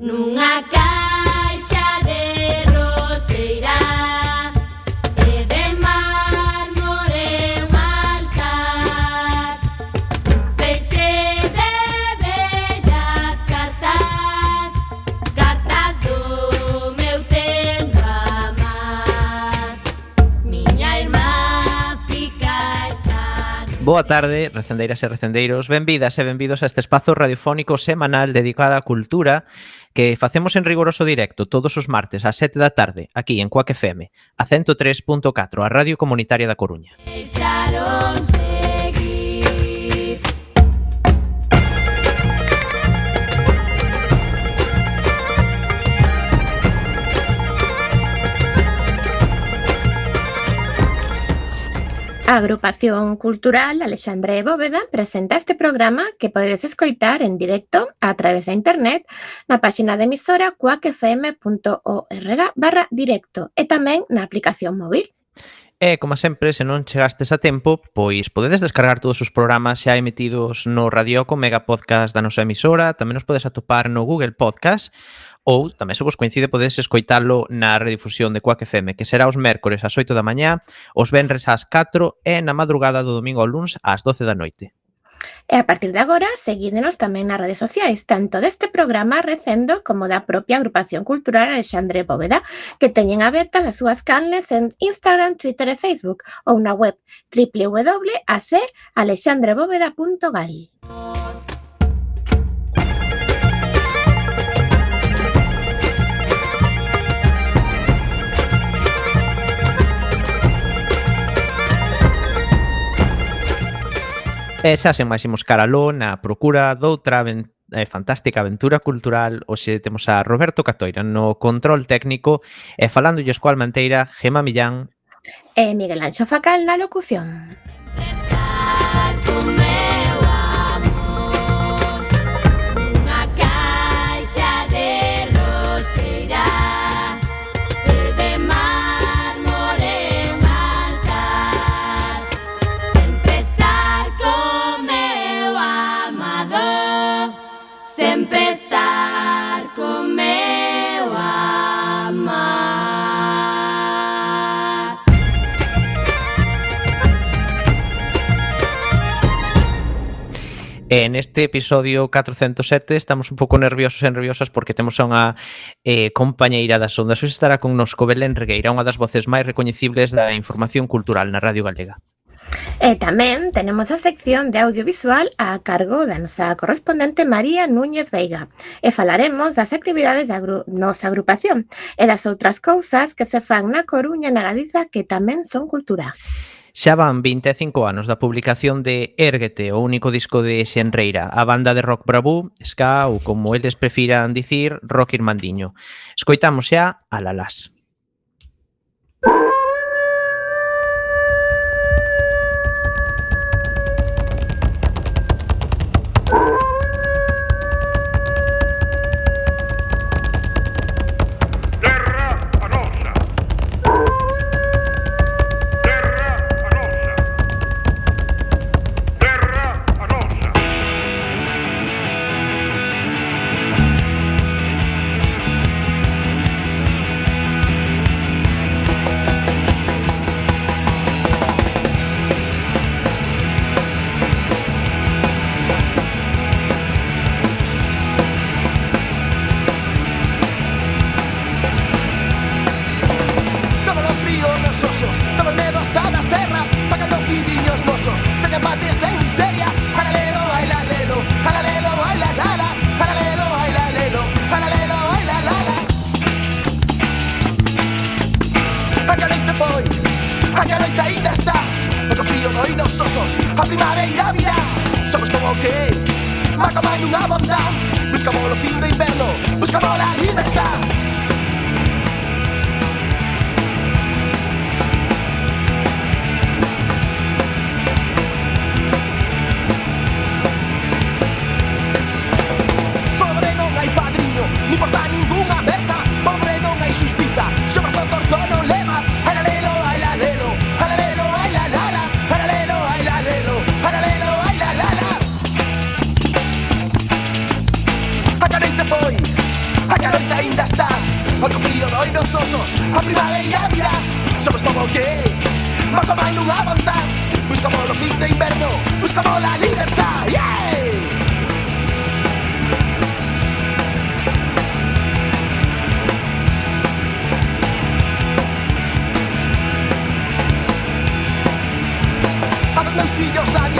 nunha Boa tarde, recendeiras e recendeiros. Benvidas e benvidos a este espazo radiofónico semanal dedicado á cultura que facemos en rigoroso directo todos os martes ás 7 da tarde aquí en Coac FM, a 103.4, a Radio Comunitaria da Coruña. Deixaronse. A agrupación cultural Alexandre Bóveda presenta este programa que podedes escoitar en directo a través da internet na páxina de emisora cuacfm.org barra directo e tamén na aplicación móvil. E, como sempre, se non chegastes a tempo, pois podedes descargar todos os programas xa emitidos no Radioco Mega Podcast da nosa emisora, tamén os podes atopar no Google Podcast ou tamén se vos coincide podedes escoitalo na redifusión de Quack FM, que será os mércores ás 8 da mañá, os venres ás 4 e na madrugada do domingo ao luns ás 12 da noite. E a partir de agora, seguídenos tamén nas redes sociais, tanto deste programa Recendo como da propia agrupación cultural Alexandre Bóveda, que teñen abertas as súas canles en Instagram, Twitter e Facebook, ou na web www.alexandrebóveda.gal. Música E xa sen máis imos caraló na procura doutra eh, fantástica aventura cultural Oxe temos a Roberto Catoira no control técnico E eh, falando Yoscual Manteira, Gema Millán. E eh, Miguel Anxo Facal na locución. E neste episodio 407 estamos un pouco nerviosos e nerviosas porque temos a unha eh, compañeira das ondas. Hoxe estará con nosco Belén Regueira, unha das voces máis recoñecibles da información cultural na Radio Galega. E tamén tenemos a sección de audiovisual a cargo da nosa correspondente María Núñez Veiga e falaremos das actividades da agru nosa agrupación e das outras cousas que se fan na Coruña e na Galiza que tamén son cultura. Xa van 25 anos da publicación de Érguete, o único disco de Xenreira, a banda de rock bravú, ska ou como eles prefiran dicir, rock irmandiño. Escoitamos xa a Lalás.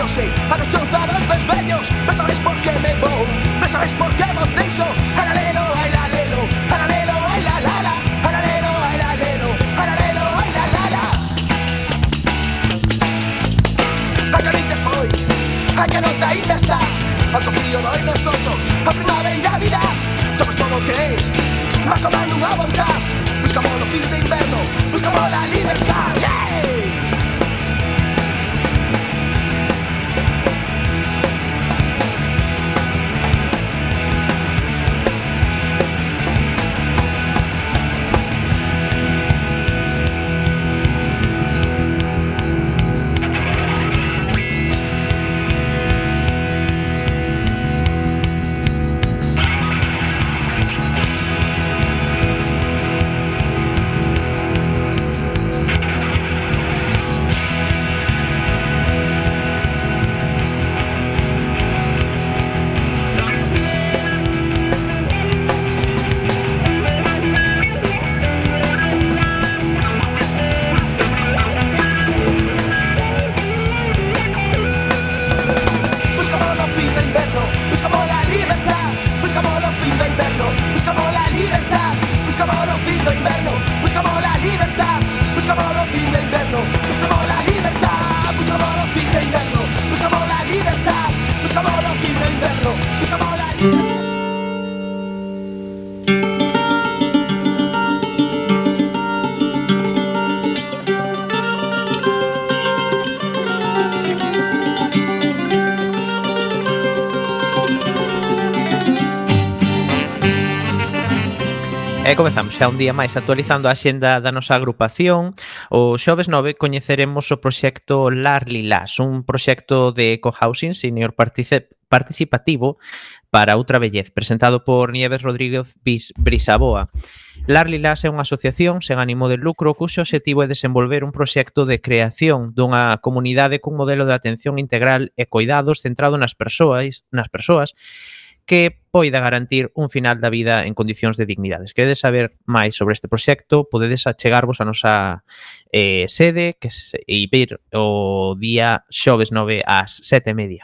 sé, a destrozar los desveños. ¿Me sabes por qué me voy? ¿Me sabes por qué vos tenso? Alalelo, alalelo, alalelo, alalala, alalelo, alalelo, alalelo, alalala. A que te foi, a que non te ainda está, Alto frío no hay nosotros, a primavera y Navidad. Sabes todo que va comando a avanzar. Buscamos los fines de inverno, buscamos la libertad. Yeah! E comezamos xa un día máis actualizando a xenda da nosa agrupación. O xoves 9 coñeceremos o proxecto Lar Lilás, un proxecto de cohousing senior participativo para outra vellez, presentado por Nieves Rodríguez Brisaboa. Lar Lilás é unha asociación sen ánimo de lucro cuxo obxectivo é desenvolver un proxecto de creación dunha comunidade cun modelo de atención integral e coidados centrado nas persoas, nas persoas que poida garantir un final da vida en condicións de dignidades. Queredes saber máis sobre este proxecto, podedes achegarvos a nosa eh, sede que se, e ver o día xoves 9 ás 7 e media.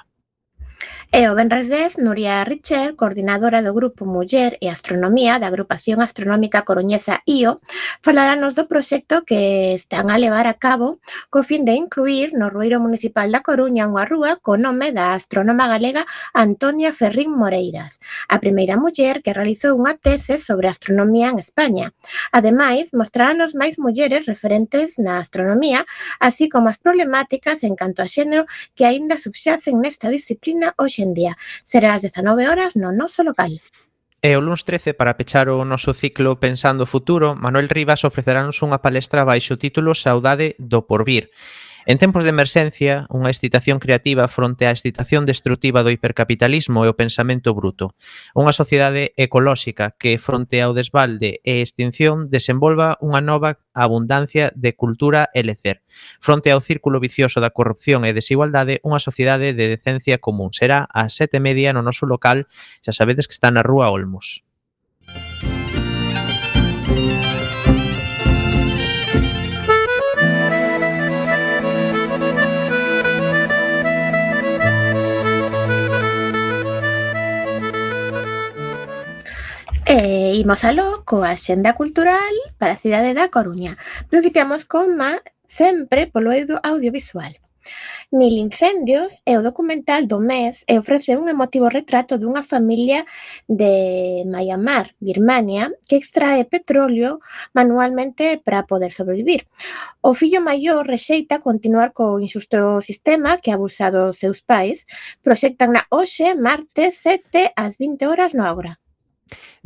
E o Benres 10, Nuria Richer, coordinadora do Grupo Muller e Astronomía da Agrupación Astronómica Coruñesa IO, falaranos do proxecto que están a levar a cabo co fin de incluir no Rueiro Municipal da Coruña unha rúa co nome da astrónoma galega Antonia Ferrín Moreiras, a primeira muller que realizou unha tese sobre astronomía en España. Ademais, mostraranos máis mulleres referentes na astronomía, así como as problemáticas en canto a xénero que aínda subxacen nesta disciplina hoxe en día. Será ás 19 horas no noso local. E o luns 13, para pechar o noso ciclo Pensando o Futuro, Manuel Rivas ofrecerános unha palestra baixo título Saudade do Porvir. En tempos de emerxencia, unha excitación creativa fronte á excitación destructiva do hipercapitalismo e o pensamento bruto. Unha sociedade ecolóxica que, fronte ao desbalde e extinción, desenvolva unha nova abundancia de cultura e lecer. Fronte ao círculo vicioso da corrupción e desigualdade, unha sociedade de decencia común. Será ás sete media no noso local, xa sabedes que está na Rúa Olmos. Imos aló coa xenda Cultural para a cidade da Coruña. Principiamos con ma, sempre polo audiovisual. Mil incendios é o documental do mes e ofrece un emotivo retrato dunha familia de Myanmar, Birmania, que extrae petróleo manualmente para poder sobrevivir. O fillo maior rexeita continuar co injusto sistema que abusa dos seus pais. Proxectan na hoxe, martes 7 ás 20 horas no Aura.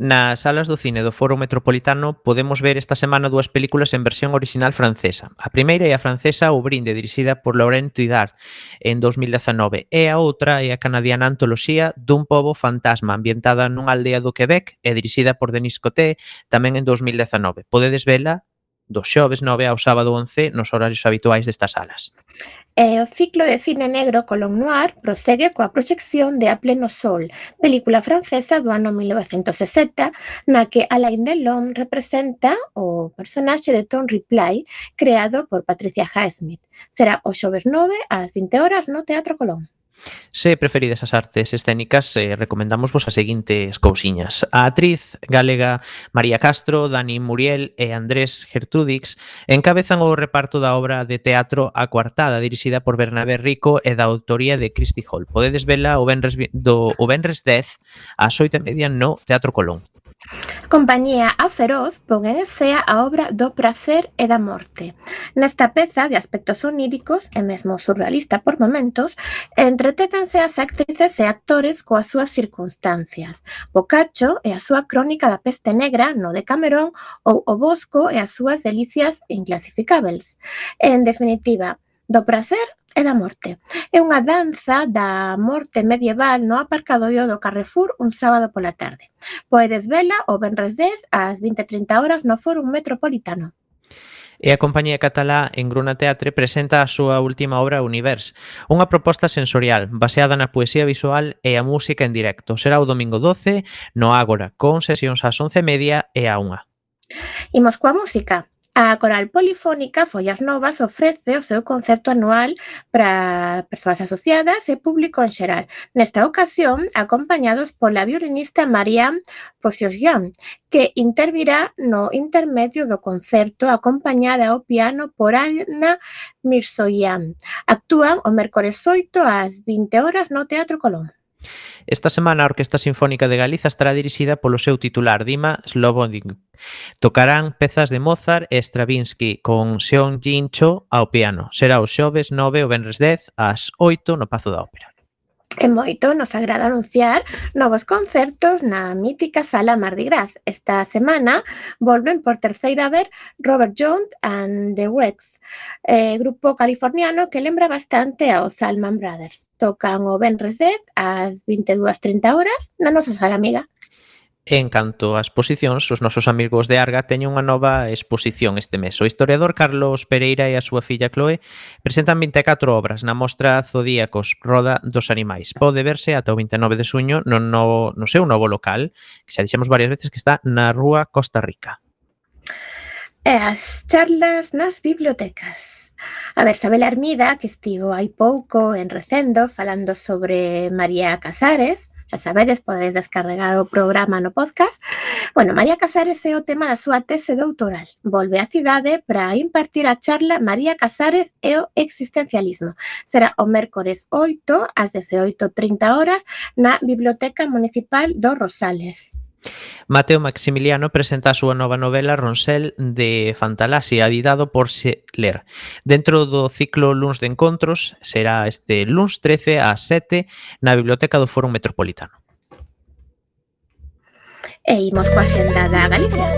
Nas salas do cine do Foro Metropolitano podemos ver esta semana dúas películas en versión orixinal francesa. A primeira é a francesa O Brinde, dirixida por Laurent Tuidar en 2019, e a outra é a canadiana Antoloxía dun pobo fantasma, ambientada nunha aldea do Quebec e dirixida por Denis Coté tamén en 2019. Podedes vela dos xoves 9 ao sábado 11 nos horarios habituais destas salas. E o ciclo de cine negro Colón Noir prosegue coa proxección de A pleno sol, película francesa do ano 1960, na que Alain Delon representa o personaxe de Tom Ripley, creado por Patricia Highsmith. Será o xoves 9 ás 20 horas no Teatro Colón. Se preferides as artes escénicas, eh, recomendamos vos as seguintes cousiñas. A atriz galega María Castro, Dani Muriel e Andrés Gertrudix encabezan o reparto da obra de teatro A Coartada, dirixida por Bernabé Rico e da autoría de Christy Hall. Podedes vela o Benres, do, o Benres 10 ás 8 e media no Teatro Colón compañía A Feroz pon en escea a obra do pracer e da morte. Nesta peza de aspectos oníricos e mesmo surrealista por momentos, entretétense as actrices e actores coas súas circunstancias. Bocacho e a súa crónica da peste negra no de Camerón ou O Bosco e as súas delicias inclasificables. En definitiva, do prazer e da morte. É unha danza da morte medieval no aparcadoio do Carrefour un sábado pola tarde. Podedes vela o Benres 10 ás 20.30 horas no Fórum Metropolitano. E a compañía catalá Engruna Teatre presenta a súa última obra Univers, unha proposta sensorial baseada na poesía visual e a música en directo. Será o domingo 12 no Ágora, con sesións ás 11:30 e a 1. Imos coa música. A Coral Polifónica Follas Novas ofrece o seu concerto anual para persoas asociadas e público en xeral. Nesta ocasión, acompañados pola violinista María Posiosyan, que intervirá no intermedio do concerto acompañada ao piano por Ana Mirsoyan. Actúan o mércores 8 ás 20 horas no Teatro Colón. Esta semana a Orquesta Sinfónica de Galiza estará dirixida polo seu titular Dima Slobodin. Tocarán pezas de Mozart e Stravinsky con Seon Jin Cho ao piano. Será o xoves 9 o venres 10 ás 8 no Pazo da Ópera. E moito nos agrada anunciar novos concertos na mítica sala Mardi Gras. Esta semana volven por terceira vez Robert Jones and the Rex, eh, grupo californiano que lembra bastante aos Salman Brothers. Tocan o Benres 10 ás 22.30 horas na nosa sala amiga. En canto ás exposicións, os nosos amigos de Arga teñen unha nova exposición este mes. O historiador Carlos Pereira e a súa filla Chloe presentan 24 obras na mostra Zodíacos Roda dos Animais. Pode verse ata o 29 de suño no, no, no seu novo local, que xa dixemos varias veces que está na Rúa Costa Rica. E as charlas nas bibliotecas. A ver, Sabela Armida, que estivo hai pouco en Recendo falando sobre María Casares, Xa sabedes, podedes descarregar o programa no podcast. Bueno, María Casares é o tema da súa tese doutoral. Volve á cidade para impartir a charla María Casares e o existencialismo. Será o mércores 8 ás 18.30 horas na Biblioteca Municipal do Rosales. Mateo Maximiliano presenta a súa nova novela Ronsel de Fantalasia, editado por Ler. Dentro do ciclo Luns de Encontros, será este luns 13 ás 7 na Biblioteca do Foro Metropolitano. E imos coa xenda da Galicia.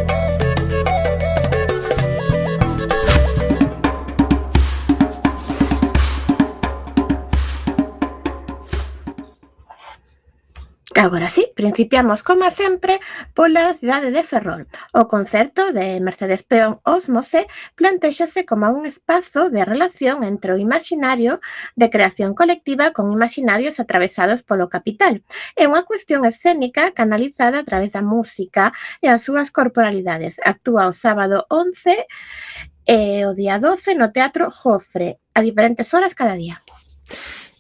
Agora sí, principiamos, como sempre, pola cidade de Ferrol. O concerto de Mercedes Peón Osmose plantexase como un espazo de relación entre o imaginario de creación colectiva con imaginarios atravesados polo capital. É unha cuestión escénica canalizada a través da música e as súas corporalidades. Actúa o sábado 11 e o día 12 no Teatro Jofre, a diferentes horas cada día.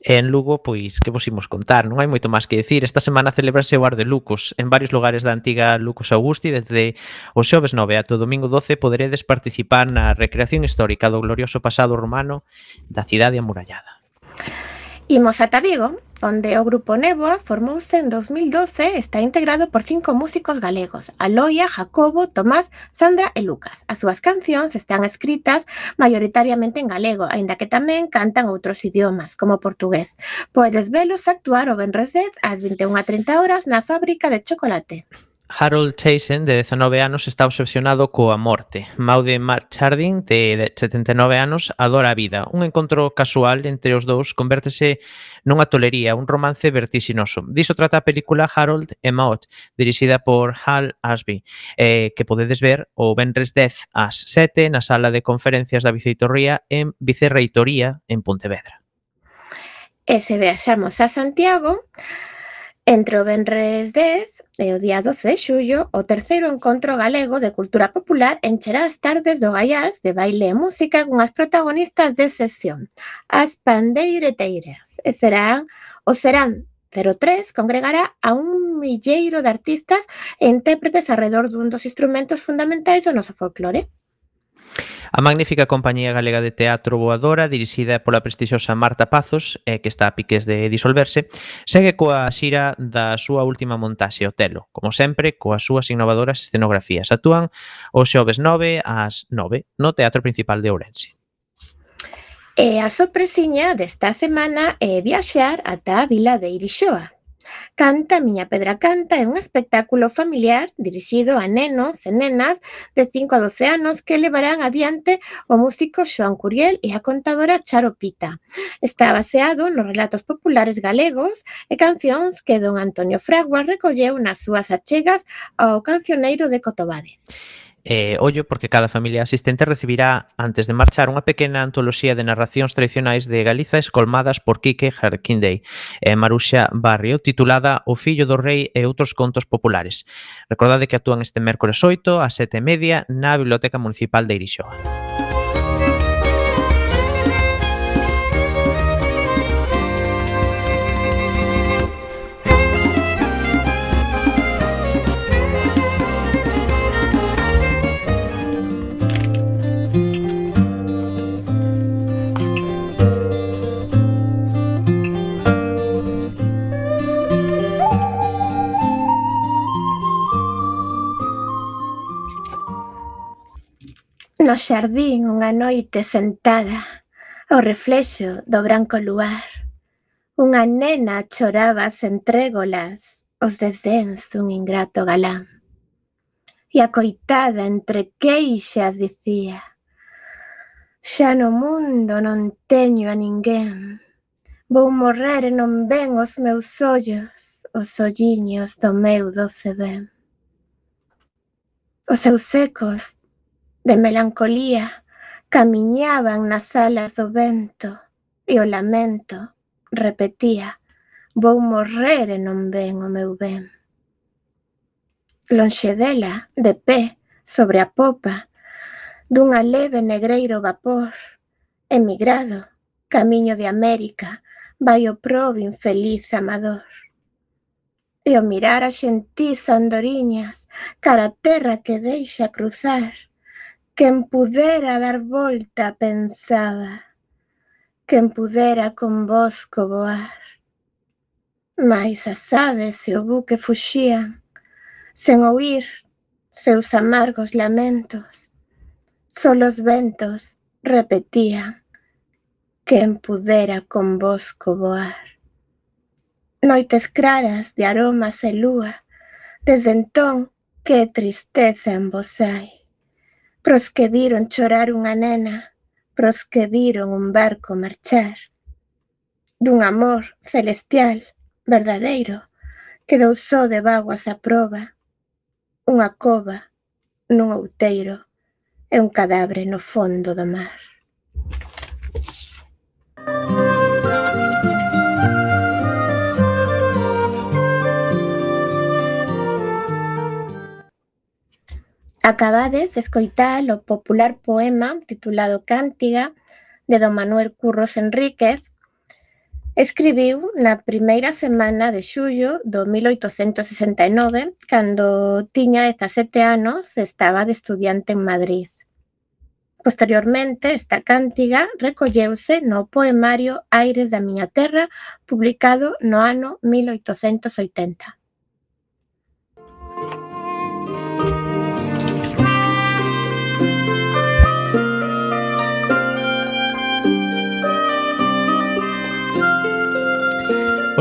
E en Lugo, pois, que vos imos contar? Non hai moito máis que decir. Esta semana celebrase o Ar de Lucos en varios lugares da antiga Lucos Augusti. Desde o xoves 9 ata o domingo 12 poderedes participar na recreación histórica do glorioso pasado romano da cidade amurallada. Imos ata Vigo, onde o grupo Néboa formouse en 2012 está integrado por cinco músicos galegos, Aloia, Jacobo, Tomás, Sandra e Lucas. As súas cancións están escritas maioritariamente en galego, aínda que tamén cantan outros idiomas, como portugués. Podes velos actuar o Benres 10 ás 21:30 horas na fábrica de chocolate. Harold Chaysen, de 19 anos, está obsesionado coa morte. Maude Marchardin, de 79 anos, adora a vida. Un encontro casual entre os dous convértese nunha tolería, un romance vertixinoso. Diso trata a película Harold e Maud, dirixida por Hal Ashby, eh, que podedes ver o Benres 10 ás 7 na sala de conferencias da Vicerreitoría en, Vicerreitoría en Pontevedra. E se viaxamos a Santiago, entre o Benres 10 e o día 12 de xullo, o terceiro encontro galego de cultura popular encherá as tardes do Gaiás de baile e música cunhas protagonistas de sesión, as pandeireteiras, e serán, o serán 03 congregará a un milleiro de artistas e intérpretes alrededor dun dos instrumentos fundamentais do noso folclore. A magnífica compañía galega de teatro voadora, dirixida pola prestixiosa Marta Pazos, eh, que está a piques de disolverse, segue coa xira da súa última montaxe, Otelo, como sempre, coas súas innovadoras escenografías. Actúan o xoves 9 ás 9 no Teatro Principal de Ourense. E a sorpresiña desta semana é viaxar ata a vila de Irixoa, Canta Miña Pedra Canta é un espectáculo familiar dirixido a nenos e nenas de 5 a 12 anos que levarán adiante o músico Xoan Curiel e a contadora Charo Pita. Está baseado nos relatos populares galegos e cancións que don Antonio Fragua recolleu nas súas achegas ao cancioneiro de Cotobade. Eh, ollo porque cada familia asistente recibirá, antes de marchar, unha pequena antoloxía de narracións tradicionais de Galiza escolmadas por Quique Jarquindei e Maruxa Barrio, titulada O fillo do rei e outros contos populares. Recordade que actúan este mércores 8 a 7 media na Biblioteca Municipal de Irixoa. No xardín unha noite sentada ao reflexo do branco luar, unha nena choraba sen trégolas os desdéns dun ingrato galán. E a coitada entre queixas dicía, xa no mundo non teño a ninguén, vou morrer e non ven os meus ollos, os olliños do meu doce ben. Os seus secos de melancolía camiñaban nas alas do vento e o lamento repetía vou morrer e non ven o meu ben. Lonxe dela, de pé, sobre a popa, dunha leve negreiro vapor, emigrado, camiño de América, vai o probo infeliz amador. E o mirar a xentís andoriñas, cara a terra que deixa cruzar, Quen pudera dar volta pensaba, quen pudera con vos voar. Mais as aves e o buque fuxían, sen oír seus amargos lamentos. Só os ventos repetían, quen pudera con vos voar. Noites claras de aromas e lúa, desde entón que tristeza en vos hai Pros que viron chorar unha nena, pros que viron un barco marchar. Dun amor celestial, verdadeiro, quedou só de vaguas a proba, unha cova nun outeiro e un cadáver no fondo do mar. Acabades de escoitar o popular poema titulado Cántiga de don Manuel Curros Enríquez escribiu na primeira semana de xullo do 1869 cando tiña 17 anos e estaba de estudiante en Madrid. Posteriormente, esta cántiga recolleuse no poemario Aires da miña terra publicado no ano 1880.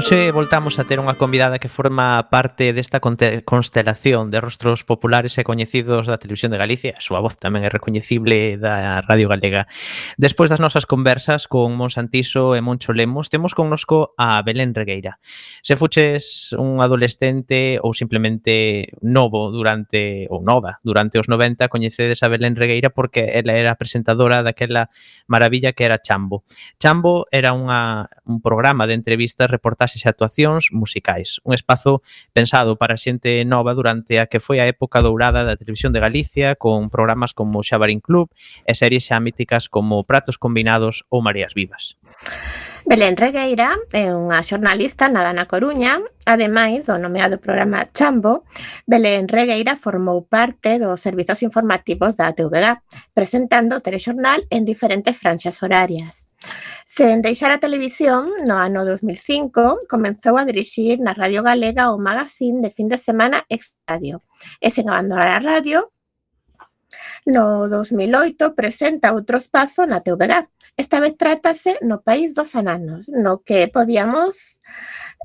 Hoxe voltamos a ter unha convidada que forma parte desta constelación de rostros populares e coñecidos da Televisión de Galicia. A súa voz tamén é recoñecible da Radio Galega. Despois das nosas conversas con Mon Santiso e Moncho Lemos, temos connosco a Belén Regueira. Se fuches un adolescente ou simplemente novo durante ou nova durante os 90, coñecedes a Belén Regueira porque ela era presentadora daquela maravilla que era Chambo. Chambo era unha, un programa de entrevistas, reportaxes clases e actuacións musicais. Un espazo pensado para xente nova durante a que foi a época dourada da televisión de Galicia con programas como Xabarín Club e series xa míticas como Pratos Combinados ou Marías Vivas. Belén Regueira é unha xornalista nada na Coruña, ademais do nomeado programa Chambo, Belén Regueira formou parte dos servizos informativos da TVG, presentando o telexornal en diferentes franxas horarias. Sen deixar a televisión, no ano 2005, comenzou a dirixir na Radio Galega o magazín de fin de semana Extradio. e sen abandonar a radio, No 2008 presenta outro espazo na TVG, Esta vez trátase no país dos ananos, no que podíamos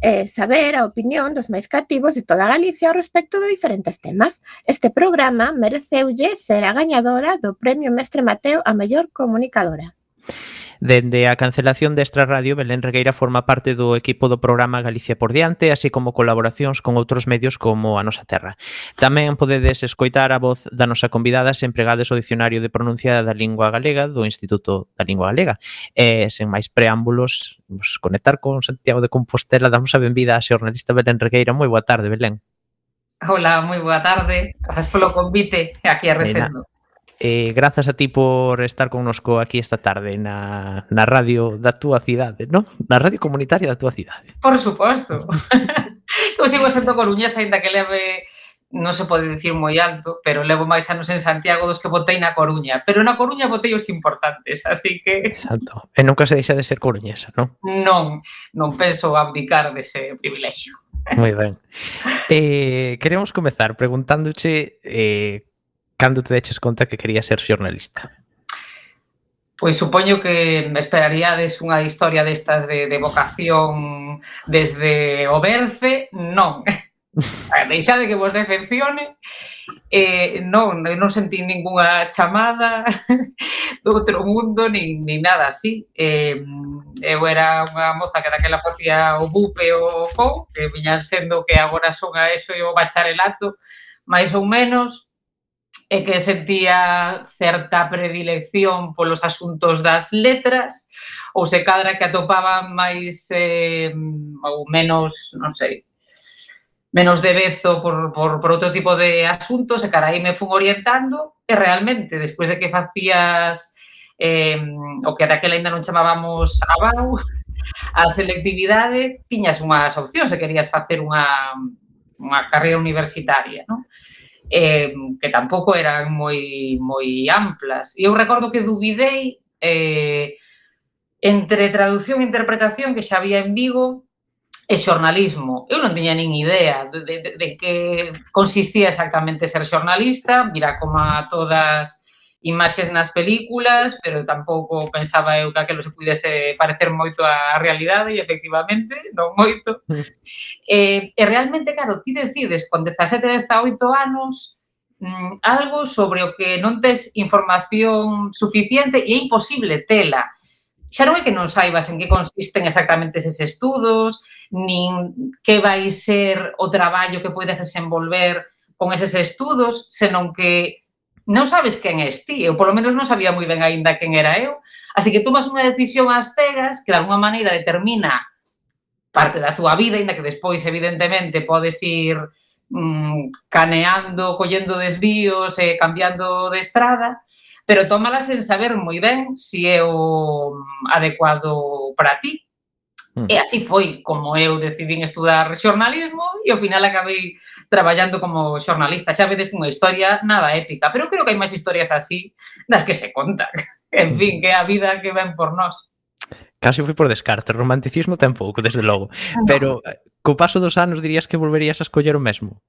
eh, saber a opinión dos máis cativos de toda Galicia ao respecto de diferentes temas. Este programa mereceulle ser a gañadora do Premio Mestre Mateo a mellor comunicadora. Dende a cancelación desta radio, Belén Regueira forma parte do equipo do programa Galicia por Diante, así como colaboracións con outros medios como a Nosa Terra. Tamén podedes escoitar a voz da nosa convidada se empregades o Dicionario de Pronuncia da Lingua Galega do Instituto da Lingua Galega. E, sen máis preámbulos, vos conectar con Santiago de Compostela. Damos a benvida a xornalista Belén Regueira. Moi boa tarde, Belén. Hola, moi boa tarde. Grazas polo convite aquí a Recendo. Eh, grazas a ti por estar connosco aquí esta tarde na, na radio da túa cidade, non? Na radio comunitaria da túa cidade. Por suposto. Eu sigo sendo coruñesa, ainda que leve non se pode dicir moi alto, pero levo máis anos en Santiago dos que botei na Coruña. Pero na Coruña botei os importantes, así que... Exacto. E nunca se deixa de ser coruñesa, non? Non, non penso abdicar dese privilexio. Moi ben. Eh, queremos comezar preguntándoche eh, cando te deches conta que quería ser xornalista? Pois supoño que esperaríades unha historia destas de, de vocación desde o berce, non. Deixade que vos decepcione. Eh, non, non sentí ningunha chamada do outro mundo, nin, nin nada así. Eh, eu era unha moza que daquela facía o bupe o FO, que viñan sendo que agora son a eso e o bacharelato, máis ou menos, e que sentía certa predilección polos asuntos das letras, ou se cadra que atopaba máis eh, ou menos, non sei, menos de bezo por, por, por outro tipo de asuntos, e cara, aí me fun orientando, e realmente, despois de que facías eh, o que daquela ainda non chamábamos abau, a selectividade, tiñas unhas opcións se querías facer unha, unha carreira universitaria, non? eh, que tampouco eran moi moi amplas. E eu recordo que dubidei eh, entre traducción e interpretación que xa había en Vigo e xornalismo. Eu non tiña nin idea de, de, de que consistía exactamente ser xornalista, mira como a todas imaxes nas películas, pero tampouco pensaba eu que aquilo se pudese parecer moito á realidade e efectivamente non moito. e, eh, e realmente, claro, ti decides con 17, 18 anos mm, algo sobre o que non tes información suficiente e é imposible tela. Xa non é que non saibas en que consisten exactamente eses estudos, nin que vai ser o traballo que podes desenvolver con eses estudos, senón que non sabes quen és ti, eu polo menos non sabía moi ben aínda quen era eu, así que tomas unha decisión ás cegas que de alguma maneira determina parte da túa vida, aínda que despois evidentemente podes ir mm, caneando, collendo desvíos e eh, cambiando de estrada, pero tómalas sen saber moi ben se si é o mm, adecuado para ti. Mm. E así foi como eu decidín estudar xornalismo e ao final acabei traballando como xornalista. Xa vedes unha historia nada épica, pero creo que hai máis historias así das que se contan. en fin, mm. que é a vida que ven por nós. Casi fui por descarte, romanticismo tampouco, desde logo. Pero eh, co paso dos anos dirías que volverías a escoller o mesmo?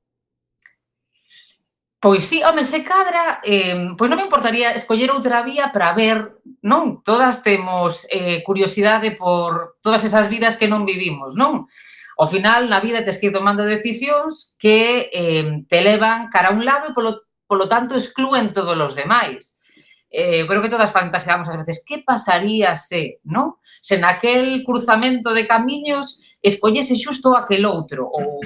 Pois sí, home, se cadra, eh, pois non me importaría escoller outra vía para ver, non? Todas temos eh, curiosidade por todas esas vidas que non vivimos, non? Ao final, na vida tes que ir tomando decisións que eh, te levan cara a un lado e polo, polo tanto excluen todos os demais. Eh, eu creo que todas fantaseamos ás veces que pasaría se, non? Se naquel cruzamento de camiños escollese xusto aquel outro ou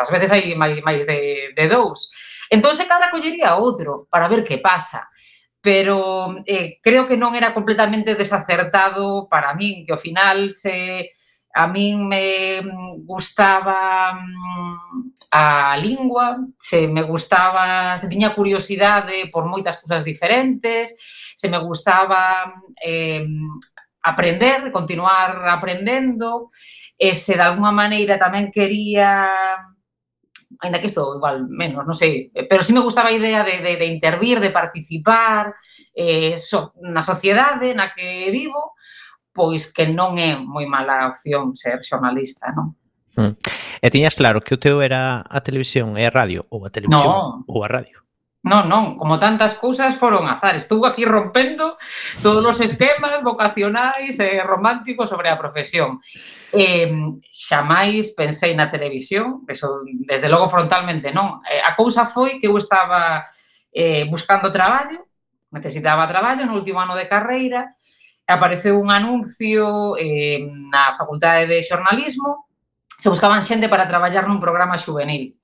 ás veces hai máis, máis de, de dous Entón, se cada collería outro para ver que pasa. Pero eh, creo que non era completamente desacertado para min, que ao final se a min me gustaba mm, a lingua, se me gustaba, se tiña curiosidade por moitas cousas diferentes, se me gustaba eh, aprender, continuar aprendendo, e se de alguma maneira tamén quería ainda que isto igual menos, non sei, pero sí me gustaba a idea de, de, de intervir, de participar eh, so, na sociedade na que vivo, pois que non é moi mala opción ser xornalista, non? Mm. E tiñas claro que o teu era a televisión e a radio, ou a televisión no. ou a radio? Non, non, como tantas cousas foron azar. Estou aquí rompendo todos os esquemas vocacionais e eh, románticos sobre a profesión. Eh, xamais pensei na televisión, eso desde logo frontalmente non. Eh, a cousa foi que eu estaba eh, buscando traballo, necesitaba traballo no último ano de carreira, apareceu un anuncio eh, na Facultade de Xornalismo que buscaban xente para traballar nun programa juvenil.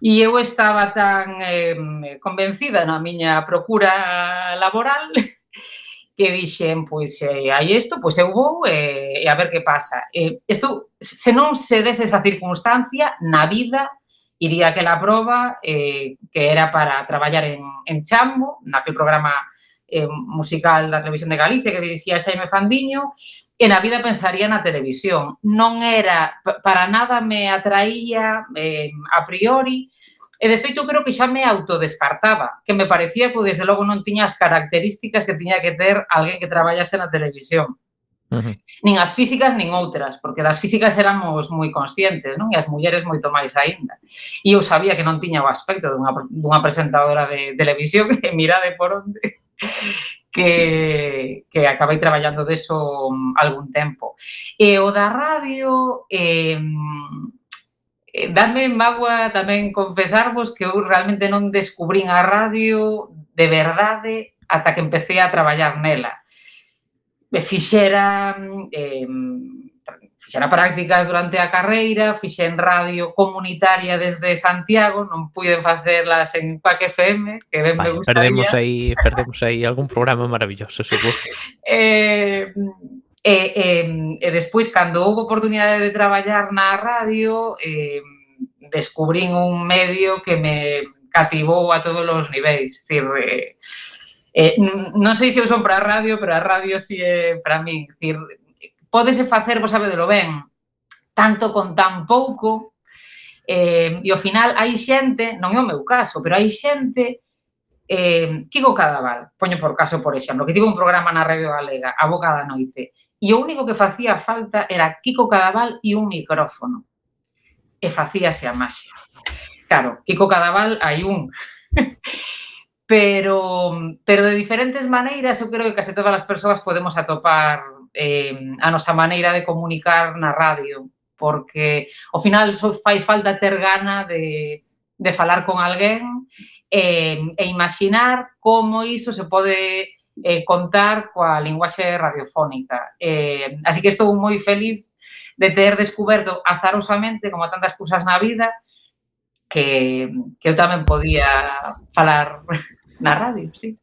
E eu estaba tan eh, convencida na miña procura laboral que dixen, pois, eh, hai isto, pois eu vou eh, e a ver que pasa. Eh, isto, se non se dese esa circunstancia, na vida iría aquela proba eh, que era para traballar en, en Chambo, naquel programa eh, musical da Televisión de Galicia que dirixía Xaime Fandiño, e na vida pensaría na televisión. Non era, para nada me atraía eh, a priori, e de feito creo que xa me autodescartaba, que me parecía que desde logo non tiña as características que tiña que ter alguén que traballase na televisión. Uh -huh. Nin as físicas nin outras, porque das físicas éramos moi conscientes, non? E as mulleres moito máis aínda. E eu sabía que non tiña o aspecto dunha, dunha presentadora de televisión, que mirade por onde que, que acabei traballando deso mm, algún tempo. E o da radio, eh, dame mágoa tamén confesarvos que eu realmente non descubrín a radio de verdade ata que empecé a traballar nela. Me fixera eh, fixera prácticas durante a carreira, fixen radio comunitaria desde Santiago, non puiden facerlas en Quack FM, que ben me Vale, gustaría. perdemos aí, perdemos aí algún programa maravilloso, seguro. Eh, e, e, e despois, cando houve oportunidade de traballar na radio, eh, descubrín un medio que me cativou a todos os niveis. Dicir, eh, eh, non sei se eu son para a radio, pero a radio si é para mí. Pódese facer, vos sabedelo ben, tanto con tan pouco, eh, e ao final hai xente, non é o meu caso, pero hai xente eh, Kiko Cadaval, poño por caso, por exemplo, que tivo un programa na Radio Galega, A Boca da Noite, e o único que facía falta era Kiko Cadaval e un micrófono. E facíase a máxia. Claro, Kiko Cadaval hai un. pero, pero de diferentes maneiras, eu creo que case todas as persoas podemos atopar eh, a nosa maneira de comunicar na radio, porque ao final só fai falta ter gana de, de falar con alguén eh, e imaginar como iso se pode eh, contar coa linguaxe radiofónica. Eh, así que estou moi feliz de ter descoberto azarosamente, como tantas cousas na vida, que, que eu tamén podía falar na radio, sí.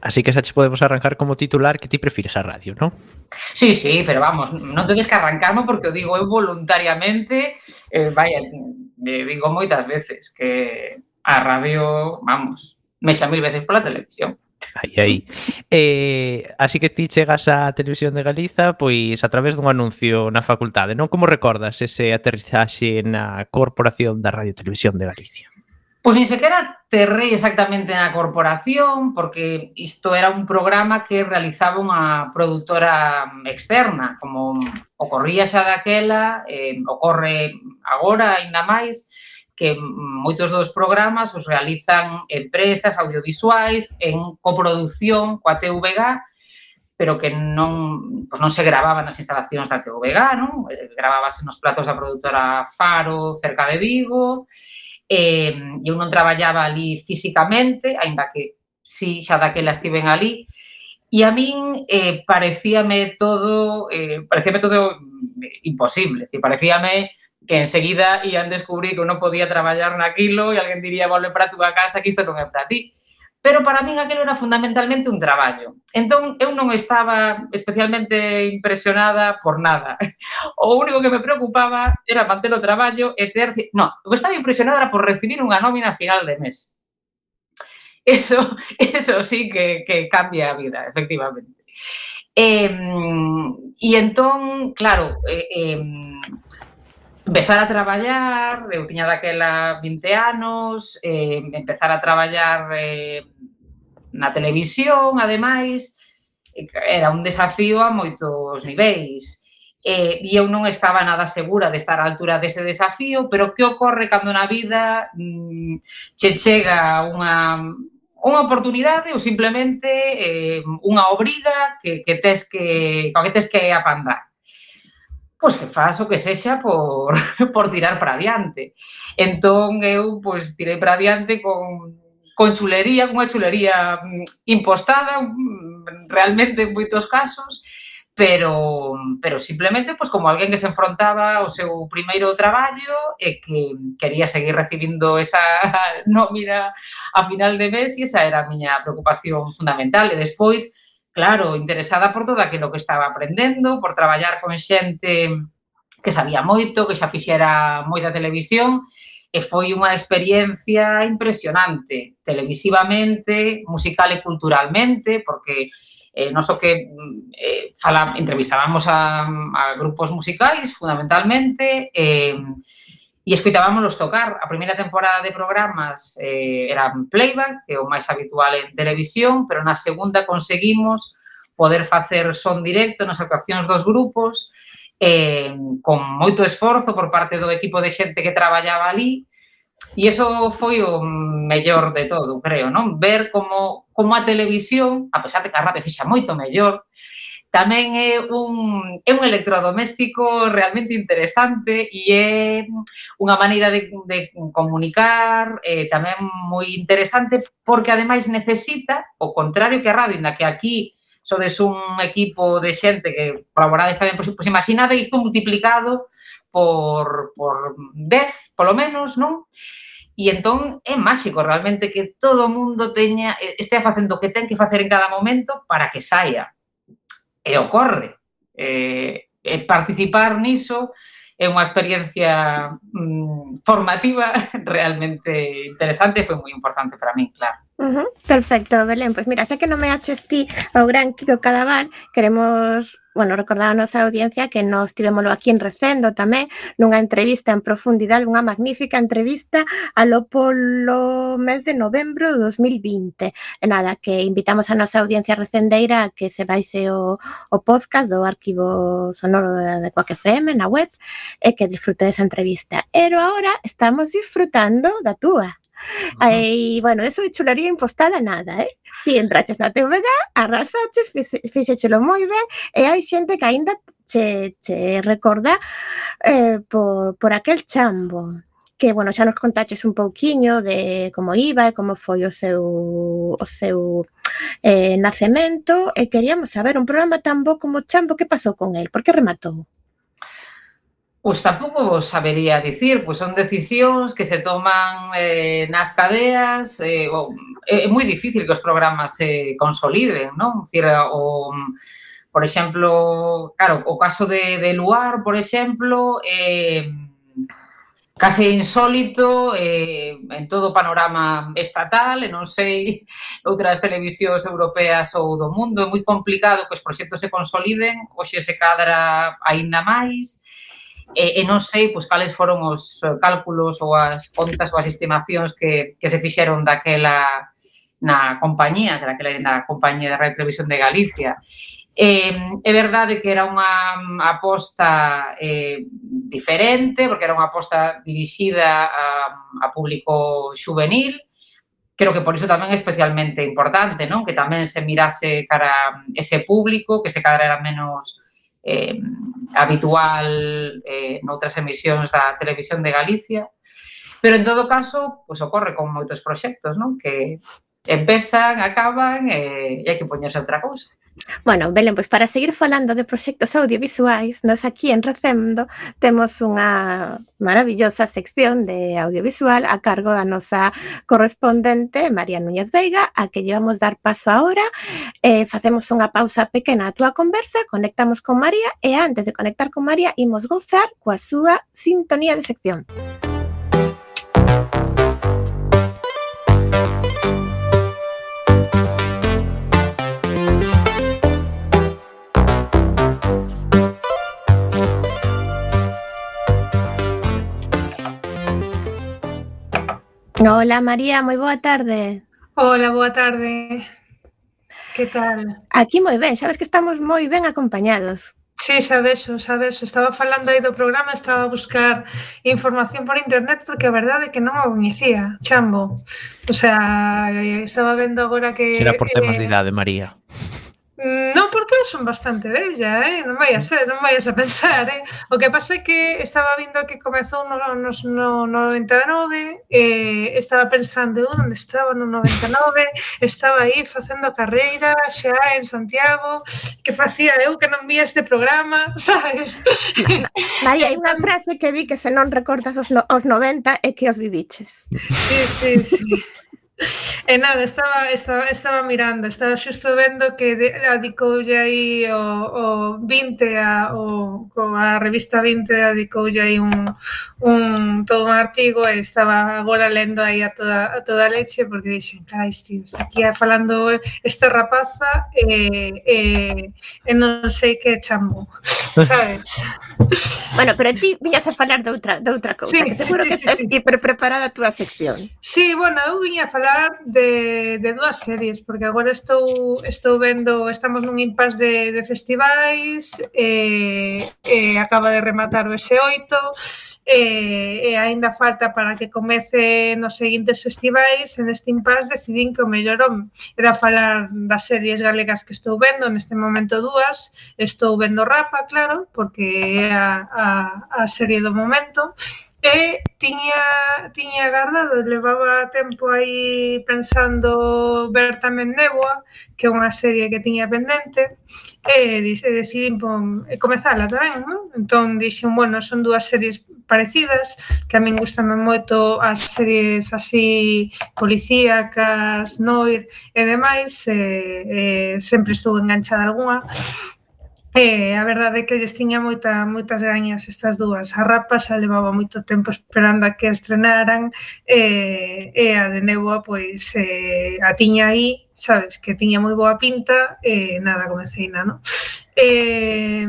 Así que xa che podemos arrancar como titular que ti prefires a radio, non? Sí, sí, pero vamos, non tedes que arrancarme porque o digo eu voluntariamente, eh, vaya, eh, digo moitas veces que a radio, vamos, me xa mil veces pola televisión. Aí, aí. Eh, así que ti chegas á Televisión de Galiza pois a través dun anuncio na facultade, non? Como recordas ese aterrizaxe na Corporación da Radio Televisión de Galicia? Pois nin sequera terrei exactamente na corporación, porque isto era un programa que realizaba unha produtora externa, como ocorría xa daquela, eh, ocorre agora aínda máis, que moitos dos programas os realizan empresas audiovisuais en coproducción coa TVG, pero que non, pois non se gravaban nas instalacións da TVG, non? Eh, Gravábase nos platos da produtora Faro cerca de Vigo, e eh, eu non traballaba ali físicamente, aínda que si sí, xa daquela estiven ali, e a min eh, parecíame todo, eh, parecíame todo mm, imposible, decir, parecíame que enseguida ian descubrir que eu non podía traballar naquilo e alguén diría, volve para a túa casa que isto non é para ti pero para min aquilo era fundamentalmente un traballo. Entón, eu non estaba especialmente impresionada por nada. O único que me preocupaba era manter o traballo e ter... Non, o que estaba impresionada era por recibir unha nómina a final de mes. Eso, eso sí que, que cambia a vida, efectivamente. Eh, e entón, claro, eh, eh, Empezar a traballar, eu tiña daquela 20 anos, eh, empezar a traballar eh, na televisión, ademais, era un desafío a moitos niveis. Eh, e eu non estaba nada segura de estar á altura dese desafío, pero que ocorre cando na vida mm, che chega unha, unha oportunidade ou simplemente eh, unha obriga que, que tes que, que tes que apandar pois que faz o que sexa por, por tirar para adiante. Entón eu pois tirei para adiante con con chulería, unha chulería mm, impostada mm, realmente en moitos casos, pero pero simplemente pois como alguén que se enfrontaba ao seu primeiro traballo e que quería seguir recibindo esa nómina a final de mes e esa era a miña preocupación fundamental e despois claro, interesada por todo aquilo que estaba aprendendo, por traballar con xente que sabía moito, que xa fixera moita televisión, e foi unha experiencia impresionante, televisivamente, musical e culturalmente, porque eh, non só que eh, fala, entrevistábamos a, a grupos musicais, fundamentalmente, eh, e escoitábamos tocar. A primeira temporada de programas eh, era playback, que é o máis habitual en televisión, pero na segunda conseguimos poder facer son directo nas actuacións dos grupos, eh, con moito esforzo por parte do equipo de xente que traballaba ali, e iso foi o mellor de todo, creo, non? Ver como, como a televisión, a pesar de que a radio fixa moito mellor, Tamén é un, é un electrodoméstico realmente interesante e é unha maneira de, de comunicar eh, tamén moi interesante porque ademais necesita, o contrario que a radio, na que aquí sodes un equipo de xente que colaborades tamén, pois, pois imaginade isto multiplicado por, por 10, polo menos, non? E entón é máxico realmente que todo o mundo teña, estea facendo o que ten que facer en cada momento para que saia e ocorre. Eh, e participar niso é unha experiencia mm, formativa realmente interesante e foi moi importante para min, claro. Uh -huh. Perfecto, Belén. Pois pues mira, xa que non me aches ti ao gran Kiko Cadaval, queremos bueno, recordar a nosa audiencia que nos tivemoslo aquí en Recendo tamén, nunha entrevista en profundidade, unha magnífica entrevista alo polo mes de novembro de 2020. E nada, que invitamos a nosa audiencia recendeira a que se baixe o, o podcast do Arquivo Sonoro de, de Quack FM na web e que disfrute desa entrevista. Pero agora estamos disfrutando da túa. Aí, bueno, eso de chularía impostada nada, eh? Ti entraches na TVG, arrasaches, fixechelo moi ben, e eh, hai xente que aínda che, che recorda eh, por, por aquel chambo que, bueno, xa nos contaches un pouquiño de como iba e como foi o seu, o seu eh, nacemento e queríamos saber un programa tan bo como Chambo que pasou con el, por que rematou? Pois tampouco vos sabería dicir, pois son decisións que se toman eh, nas cadeas, eh, ou, é, moi difícil que os programas se consoliden, non? Cir, o, por exemplo, claro, o caso de, de Luar, por exemplo, eh, case insólito eh, en todo o panorama estatal e non sei outras televisións europeas ou do mundo. É moi complicado que os proxectos se consoliden, hoxe se cadra aínda máis, E, e non sei pois, cales foron os eh, cálculos ou as contas ou as estimacións que, que se fixeron daquela na compañía, que daquela na compañía de Radio Televisión de Galicia. Eh, é verdade que era unha mm, aposta eh, diferente, porque era unha aposta dirixida a, a público juvenil, creo que por iso tamén é especialmente importante, non? Que tamén se mirase cara ese público, que se cadra era menos eh, habitual eh, noutras emisións da televisión de Galicia. Pero en todo caso, pois ocorre con moitos proxectos, non? Que empezan, acaban eh, e, e hai que poñerse outra cousa. Bueno, Belén, pois para seguir falando de proxectos audiovisuais, nós aquí en Recendo temos unha maravillosa sección de audiovisual a cargo da nosa correspondente María Núñez Veiga, a que llevamos dar paso agora. Eh, facemos unha pausa pequena a túa conversa, conectamos con María e antes de conectar con María imos gozar coa súa sintonía de sección. Música Hola María, moi boa tarde. Hola, boa tarde. Que tal? Aquí moi ben, sabes que estamos moi ben acompañados. Sí, sabes, sabes, estaba falando aí do programa, estaba a buscar información por internet porque a verdade é que non o coñecía, chambo. O sea, eh, estaba vendo agora que... Será por eh, temas de idade, María. Mm. Non, porque son bastante bella, eh? non vai a ser, non vai a pensar. Eh? O que pasa é que estaba vindo que comezou no, no, no 99, eh, estaba pensando, eu onde estaba no 99, estaba aí facendo carreira xa en Santiago, que facía eu eh, que non vía este programa, sabes? María, hai unha frase que di que se non recordas os, no, os 90 é que os viviches. Sí, sí, sí. E nada, estaba, estaba, estaba mirando, estaba xusto vendo que de, adicoulle aí o, o 20 a, o, a revista 20 adicoulle aí un, un todo un artigo e estaba agora lendo aí a toda, a toda a leche porque dixen, carai, tío, está aquí falando esta rapaza e, e, e non sei que chambo, sabes? bueno, pero ti viñas a falar de outra, de outra cousa, sí, que seguro sí, que sí, estás sí. preparada a túa sección. Sí, bueno, eu viña a falar falar de, de dúas series, porque agora estou estou vendo, estamos nun impas de, de festivais, e, e acaba de rematar o S8, e, e aínda falta para que comece nos seguintes festivais, en este impas decidín que o mellor era falar das series galegas que estou vendo, neste momento dúas, estou vendo Rapa, claro, porque é a, a, a serie do momento, e tiña, tiña guardado, levaba tempo aí pensando ver tamén Néboa, que é unha serie que tiña pendente, e dice, decidín pon, e comezala tamén, non? Entón dixen, bueno, son dúas series parecidas, que a min gustame moito as series así policíacas, noir e demais, e, e sempre estou enganchada algunha, E a verdade é que lles tiña moita, moitas gañas estas dúas. A rapa xa levaba moito tempo esperando a que estrenaran e, e a de Neboa pois eh, a tiña aí, sabes, que tiña moi boa pinta e nada, comecei na, non? Eh,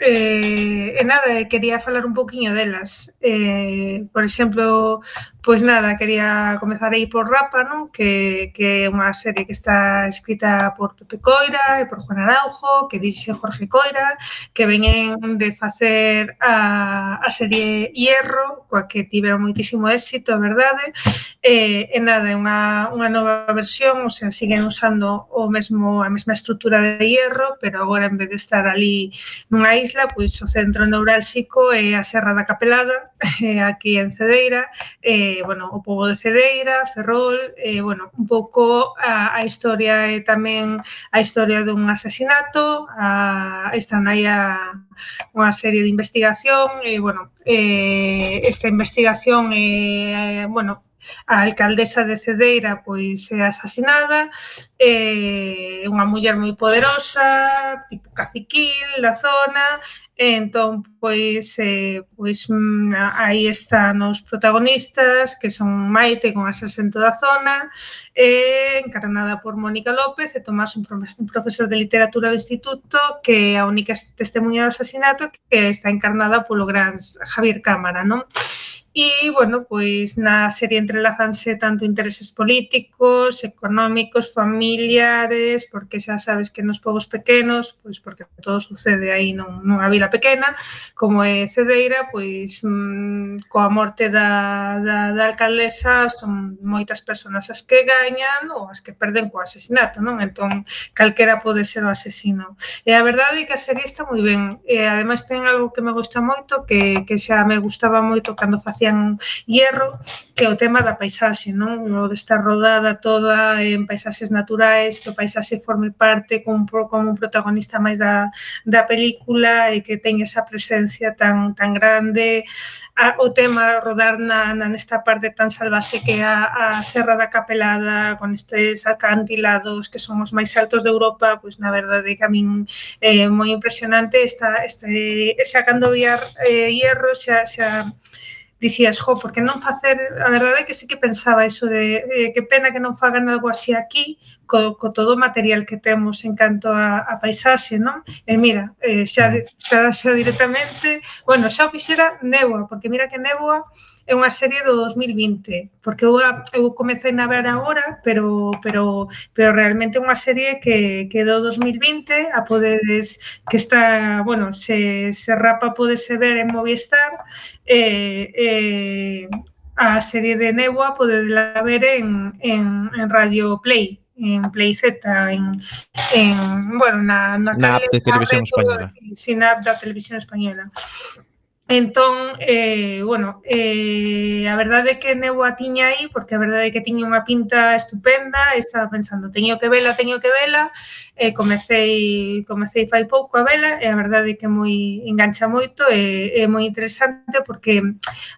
Eh, e nada, quería falar un poquinho delas. Eh, por exemplo, pois nada, quería comezar aí por Rapa, non? Que, que é unha serie que está escrita por Pepe Coira e por Juan Araujo, que dixe Jorge Coira, que veñen de facer a, a serie Hierro, coa que tiveron moitísimo éxito, a verdade. Eh, e nada, é unha, unha nova versión, o sea, siguen usando o mesmo a mesma estrutura de Hierro, pero agora en vez de estar ali nunha isla, pois o centro neurálxico é a Serra da Capelada, eh, aquí en Cedeira, eh, bueno, o povo de Cedeira, Ferrol, eh, bueno, un pouco a, a historia e tamén a historia dun asasinato, a, están aí a, unha serie de investigación, e, eh, bueno, eh, esta investigación, eh, bueno, a alcaldesa de Cedeira pois é asasinada, é unha muller moi poderosa, tipo caciquil da zona, e entón pois eh, pois mm, aí están os protagonistas que son Maite con asasento da zona, e encarnada por Mónica López e Tomás un profesor de literatura do instituto que é a única testemunha do asasinato que está encarnada polo gran Javier Cámara, non? E, bueno, pois na serie entrelazanse tanto intereses políticos, económicos, familiares, porque xa sabes que nos povos pequenos, pois porque todo sucede aí non, nunha vila pequena, como é Cedeira, pois mm, coa morte da, da, da alcaldesa son moitas persoas as que gañan ou as que perden co asesinato, non? Entón, calquera pode ser o asesino. E a verdade é que a serie está moi ben. E ademais ten algo que me gusta moito, que, que xa me gustaba moito cando facía Sebastián Hierro, que é o tema da paisaxe, non? O de estar rodada toda en paisaxes naturais, que o paisaxe forme parte como, como un protagonista máis da, da película e que ten esa presencia tan tan grande. A, o tema rodar na, na nesta parte tan salvaxe que é a, a Serra da Capelada, con estes acantilados que son os máis altos de Europa, pois na verdade que a min é eh, moi impresionante esta, este, xa cando viar eh, hierro xa, xa dicías, jo, por que non facer, a verdade é que sí que pensaba iso de eh, que pena que non fagan algo así aquí, co, co todo o material que temos en canto a, a paisaxe, non? E eh, mira, eh, xa, xa, xa directamente, bueno, xa o fixera néboa, porque mira que néboa, é unha serie do 2020, porque eu, eu comecei a ver agora, pero pero pero realmente é unha serie que, que do 2020 a podedes que está, bueno, se, se rapa podese ver en Movistar eh, eh, a serie de Neboa podedela ver en, en, en Radio Play, en Play Z, en, en bueno, na, na, na app de televisión española. Sin app da televisión española. Entón, eh, bueno, eh, a verdade é que neu a tiña aí, porque a verdade é que tiña unha pinta estupenda, e estaba pensando, teño que vela, teño que vela, e comecei, comecei fai pouco a vela, e a verdade é que moi engancha moito, e é moi interesante, porque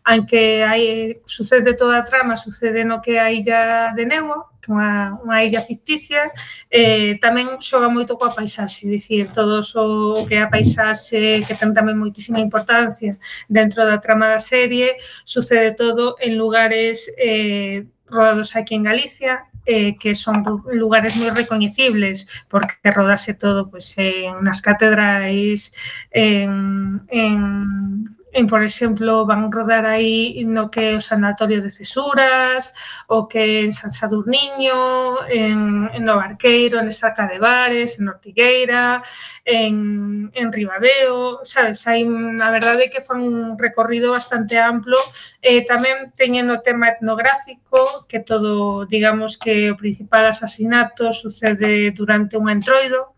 aunque hai, sucede toda a trama, sucede no que a illa de Nebo, que unha, unha illa ficticia, eh, tamén xoga moito coa paisaxe, dicir, todo o que é a paisaxe, que ten tamén moitísima importancia dentro da trama da serie, sucede todo en lugares eh, rodados aquí en Galicia, eh, que son lugares moi recoñecibles porque rodase todo pues, en nas catedrais, en, en en, por exemplo, van rodar aí no que é o Sanatorio de Cesuras, o que en San Sadurniño, en, en No Barqueiro, en Estaca de Bares, en Ortigueira, en, en Ribadeo, sabes, hai a verdade que fan un recorrido bastante amplo, eh, tamén teñen o tema etnográfico, que todo, digamos que o principal asasinato sucede durante un entroido,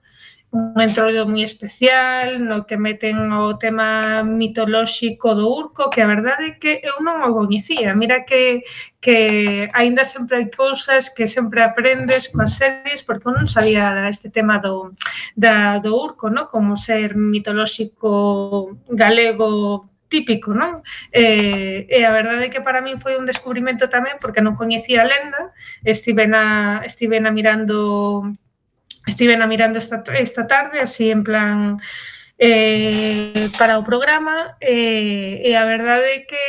un entroido moi especial no que meten o tema mitolóxico do Urco, que a verdade é que eu non o coñecía. Mira que, que aínda sempre hai cousas que sempre aprendes coas series porque eu non sabía este tema do, da, do Urco, no? como ser mitolóxico galego típico, non? Eh, e a verdade é que para min foi un descubrimento tamén porque non coñecía a lenda, estive na, estive na mirando estive na mirando esta, esta tarde, así en plan eh, para o programa eh, e a verdade é que,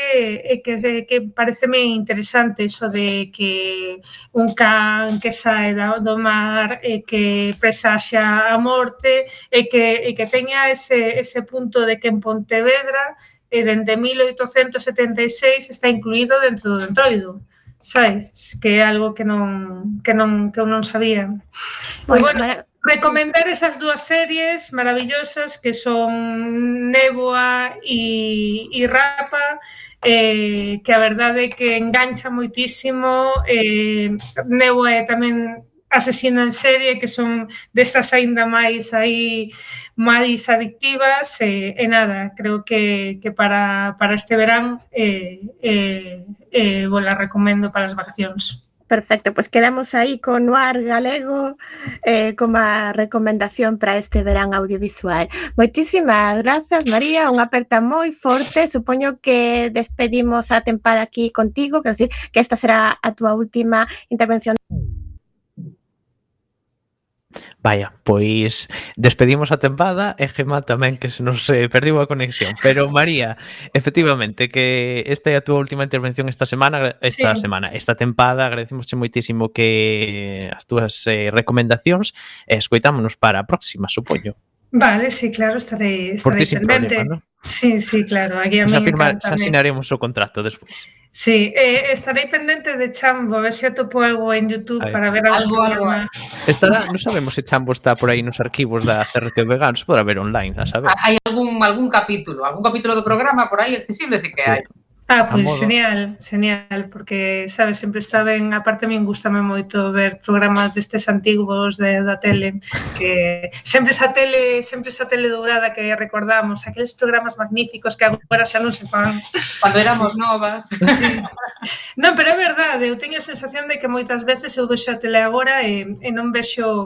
é que, é que pareceme interesante iso de que un can que sae do mar e que presaxa a morte e que, e que teña ese, ese punto de que en Pontevedra e dende 1876 está incluído dentro do dentroido sabes? Que é algo que non que non que eu non sabía. Bueno, bueno mara... recomendar esas dúas series maravillosas que son Néboa e, e Rapa eh, que a verdade é que engancha moitísimo eh, Néboa é tamén asesina en serie que son destas aínda máis aí máis adictivas e, e nada, creo que, que para, para este verán eh, eh, eh, vos la recomendo para as vacacións. Perfecto, pues quedamos aí con Noir galego eh, como a recomendación para este verán audiovisual. Moitísimas grazas, María, unha aperta moi forte. Supoño que despedimos a tempada aquí contigo, quero decir que esta será a túa última intervención Vaya, pois despedimos a tempada e Gema tamén que se nos eh, perdiu a conexión. Pero María, efectivamente que esta é a túa última intervención esta semana, esta sí. semana, esta tempada, agradecemosche moitísimo que as túas eh, recomendacións e escoitámonos para a próxima, supoño. Vale, sí, claro, estarei, estarei pendente. Problema, ¿no? Sí, sí, claro. Aquí a xa, firmar, xa asinaremos o contrato despois. Sí, eh, estarei pendente de Chambo, a ver se atopo algo en YouTube Ahí. para ver algo. algo, algo. Estará, non sabemos se Chambo está por aí nos arquivos da CRT Vegans, por ver online, a saber. Hai algún algún capítulo, algún capítulo do programa por aí accesible, se que sí. hai. Ah, pois pues, genial, genial, porque, sabes, sempre está ben, aparte a min gustame moito ver programas destes antigos de, da tele, que sempre esa tele, sempre esa tele dourada que recordamos, aqueles programas magníficos que agora xa non se fan. Cando éramos novas. Sí. Non, pero é verdade, eu teño a sensación de que moitas veces eu vexo a tele agora e, e non vexo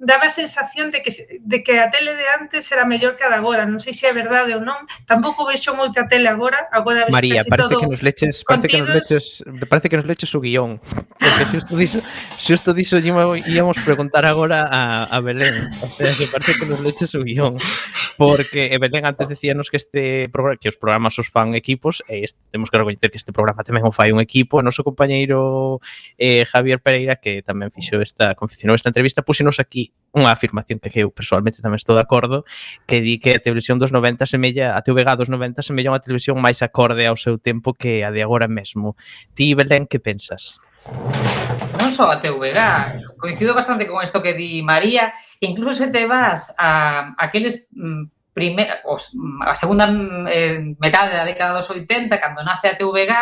daba a sensación de que, de que a tele de antes era mellor que a de agora, non sei se é verdade ou non, tampouco vexo moita tele agora, agora vexo María, casi parece todo que nos leches, parece que nos leches, parece que nos leches o guión, porque xusto diso, xusto diso íamos preguntar agora a, a Belén, o sea, que parece que nos leches o guión, porque Belén antes decíanos que este programa, que os programas os fan equipos, e este, temos que recoñecer que este programa tamén o fai un equipo, o noso compañeiro eh, Javier Pereira, que tamén fixo esta, confeccionou esta entrevista, puxenos aquí unha afirmación que eu persoalmente tamén estou de acordo, que di que a televisión dos 90 semella, a TVG dos 90 semella unha televisión máis acorde ao seu tempo que a de agora mesmo. Ti, Belén, que pensas? Non só a TVG, coincido bastante con isto que di María, incluso se te vas a aqueles mm, primer, os, mm, a segunda eh, metade da década dos 80, cando nace a TVG,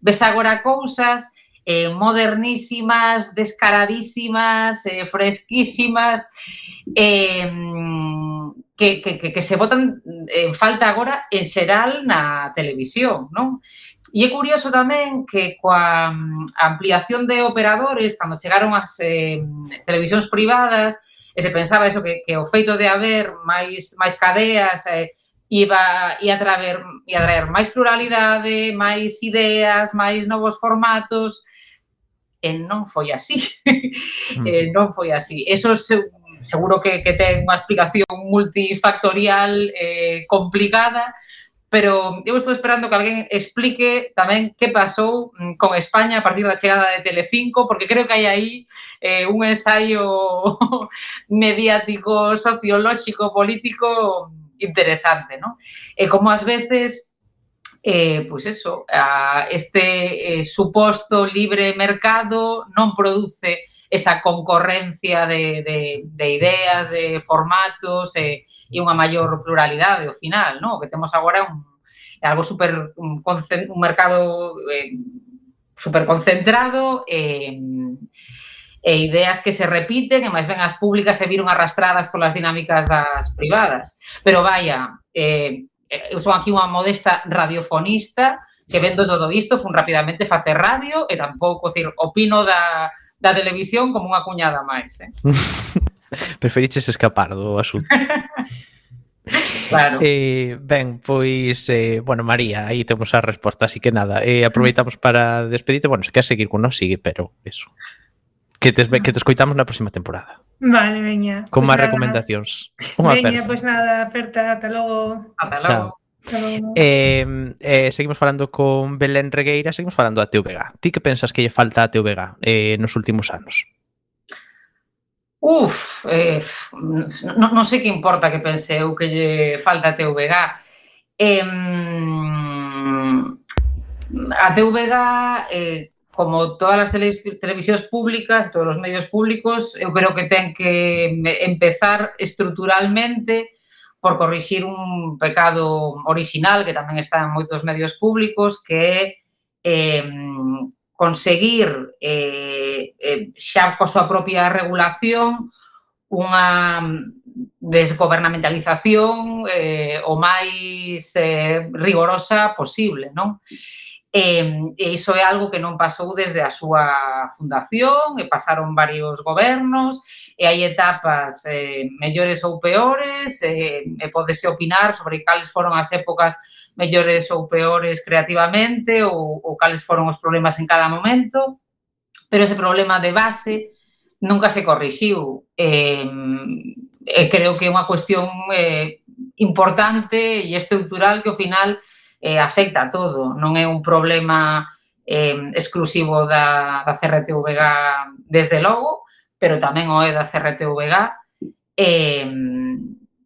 ves agora cousas eh, modernísimas, descaradísimas, eh, fresquísimas, eh, que, que, que, se votan en falta agora en xeral na televisión, non? E é curioso tamén que coa mm, ampliación de operadores, cando chegaron as eh, televisións privadas, e se pensaba eso, que, que o feito de haber máis, máis cadeas, eh, iba ia traer, ia traer máis pluralidade, máis ideas, máis novos formatos, e non foi así. Eh, non foi así. Eso se, seguro que, que ten unha explicación multifactorial eh, complicada, pero eu estou esperando que alguén explique tamén que pasou mm, con España a partir da chegada de Telecinco, porque creo que hai aí eh, un ensaio mediático, sociolóxico, político interesante, non? E como ás veces eh, pois eso, a este eh, suposto libre mercado non produce esa concorrencia de, de, de ideas, de formatos eh, e, e unha maior pluralidade ao final, ¿no? O que temos agora é un, algo super un, un mercado eh, super concentrado e eh, e ideas que se repiten e máis ben as públicas se viron arrastradas polas dinámicas das privadas. Pero vaya, eh, Eh, eh, eu son aquí unha modesta radiofonista que vendo todo isto, fun rapidamente facer radio e tampouco, decir, opino da, da televisión como unha cuñada máis. Eh? Preferiches escapar do asunto. Claro. Eh, ben, pois, eh, bueno, María, aí temos a resposta, así que nada, eh, aproveitamos para despedirte, bueno, se queres seguir con nos, sigue, pero eso que te, que te escoitamos na próxima temporada. Vale, veña. Con pues máis recomendacións. Unha veña, pois pues nada, aperta, ata logo. Ata logo. Eh, eh, seguimos falando con Belén Regueira, seguimos falando a TVG. Ti que pensas que lle falta a TVG eh, nos últimos anos? Uf, eh, non, non sei que importa que pense eu que lle falta a TVG. Eh, a TVG eh, como todas as televisións públicas, todos os medios públicos, eu creo que ten que empezar estruturalmente por corrixir un pecado orixinal que tamén está en moitos medios públicos, que é eh, conseguir eh, eh, xa coa súa propia regulación unha desgobernamentalización eh, o máis eh, rigorosa posible, non? E, e iso é algo que non pasou desde a súa fundación, e pasaron varios gobernos, e hai etapas eh, mellores ou peores, eh, e podese opinar sobre cales foron as épocas mellores ou peores creativamente, ou, ou cales foron os problemas en cada momento, pero ese problema de base nunca se corrixiu. Eh, eh, creo que é unha cuestión eh, importante e estructural que ao final eh, afecta a todo, non é un problema eh, exclusivo da, da CRTVG desde logo, pero tamén o é da CRTVG eh,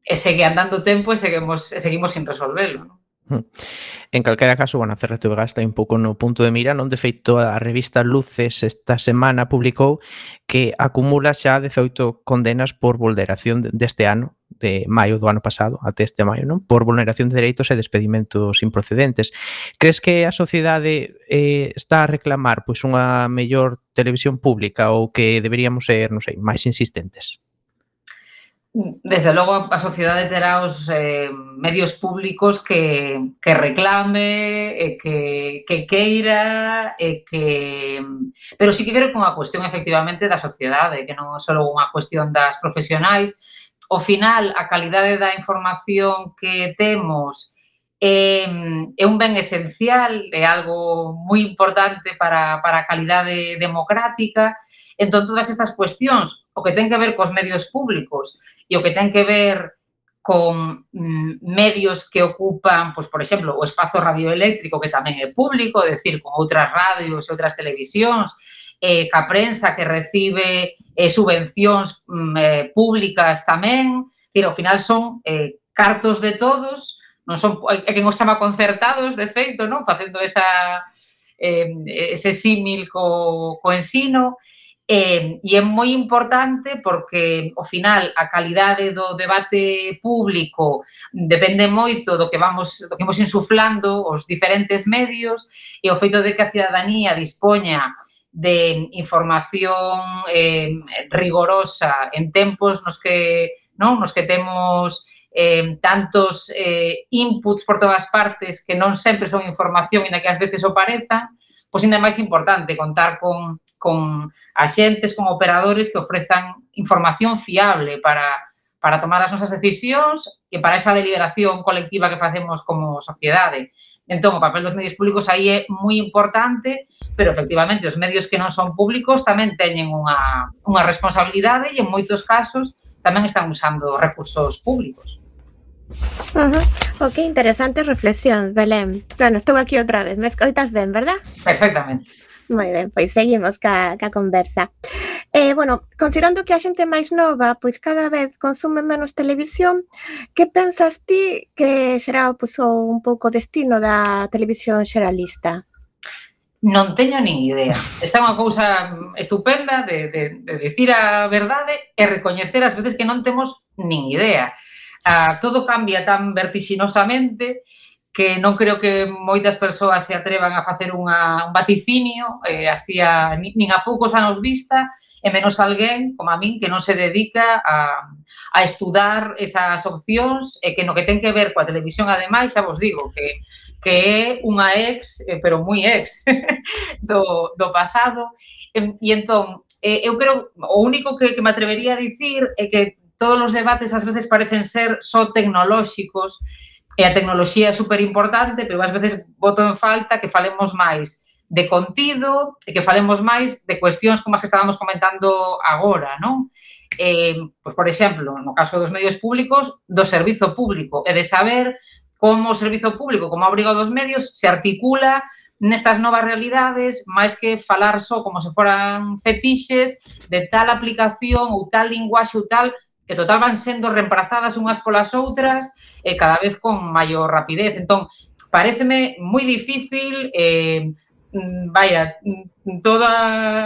e segue andando tempo e seguimos, e seguimos sin resolvelo. Non? Hmm. En calquera caso, bueno, a CRTVG está un pouco no punto de mira, non? De feito, a revista Luces esta semana publicou que acumula xa 18 condenas por vulneración deste ano de maio do ano pasado até este maio, non? Por vulneración de dereitos e despedimentos improcedentes. Crees que a sociedade eh, está a reclamar pois unha mellor televisión pública ou que deberíamos ser, non sei, máis insistentes? Desde logo a sociedade terá os eh, medios públicos que, que reclame, e que, que queira, e que... Pero sí que creo que é unha cuestión efectivamente da sociedade, que non é só unha cuestión das profesionais, ao final, a calidade da información que temos é, é un ben esencial, é algo moi importante para, para a calidade democrática. Entón, todas estas cuestións, o que ten que ver cos medios públicos e o que ten que ver con mm, medios que ocupan, pois, por exemplo, o espazo radioeléctrico que tamén é público, é decir, con outras radios e outras televisións, eh, ca prensa que recibe eh, subvencións mm, eh, públicas tamén, Tira, ao final son eh, cartos de todos, non son, é quen os chama concertados, de feito, non? facendo esa, eh, ese símil co, co ensino, Eh, e é moi importante porque, ao final, a calidade do debate público depende moito do que vamos do que vamos insuflando os diferentes medios e o feito de que a cidadanía dispoña de información eh, rigorosa en tempos nos que non nos que temos eh, tantos eh, inputs por todas partes que non sempre son información, inda que ás veces o pareza, pois ainda é máis importante contar con, con axentes, con operadores que ofrezan información fiable para, para tomar as nosas decisións e para esa deliberación colectiva que facemos como sociedade. Entón, o papel dos medios públicos aí é moi importante, pero efectivamente os medios que non son públicos tamén teñen unha, unha responsabilidade e en moitos casos tamén están usando recursos públicos. Uh -huh. Ok, interesante reflexión, Belén. Bueno, estou aquí outra vez. Me escoitas ben, verdad? Perfectamente. Moi ben, pois seguimos ca, ca conversa. Eh, bueno, considerando que a xente máis nova pois cada vez consume menos televisión, que pensas ti que será pois, un pouco destino da televisión xeralista? Non teño nin idea. Está unha cousa estupenda de, de, de dicir a verdade e recoñecer as veces que non temos nin idea. Ah, todo cambia tan vertixinosamente que non creo que moitas persoas se atrevan a facer unha, un vaticinio, eh, así a, nin a poucos anos vista, e menos alguén, como a min, que non se dedica a, a estudar esas opcións e que no que ten que ver coa televisión, ademais, xa vos digo, que que é unha ex, eh, pero moi ex, do, do pasado. E, e entón, eh, eu creo, o único que, que me atrevería a dicir é que todos os debates ás veces parecen ser só tecnolóxicos, E a tecnoloxía é super importante, pero ás veces voto en falta que falemos máis de contido e que falemos máis de cuestións como as que estábamos comentando agora, non? Eh, pois, por exemplo, no caso dos medios públicos, do servizo público e de saber como o servizo público, como a dos medios, se articula nestas novas realidades, máis que falar só como se foran fetixes de tal aplicación ou tal linguaxe ou tal, que total van sendo reemplazadas unhas polas outras, e cada vez con maior rapidez. Entón, pareceme moi difícil eh, mm, vaya, mm, toda...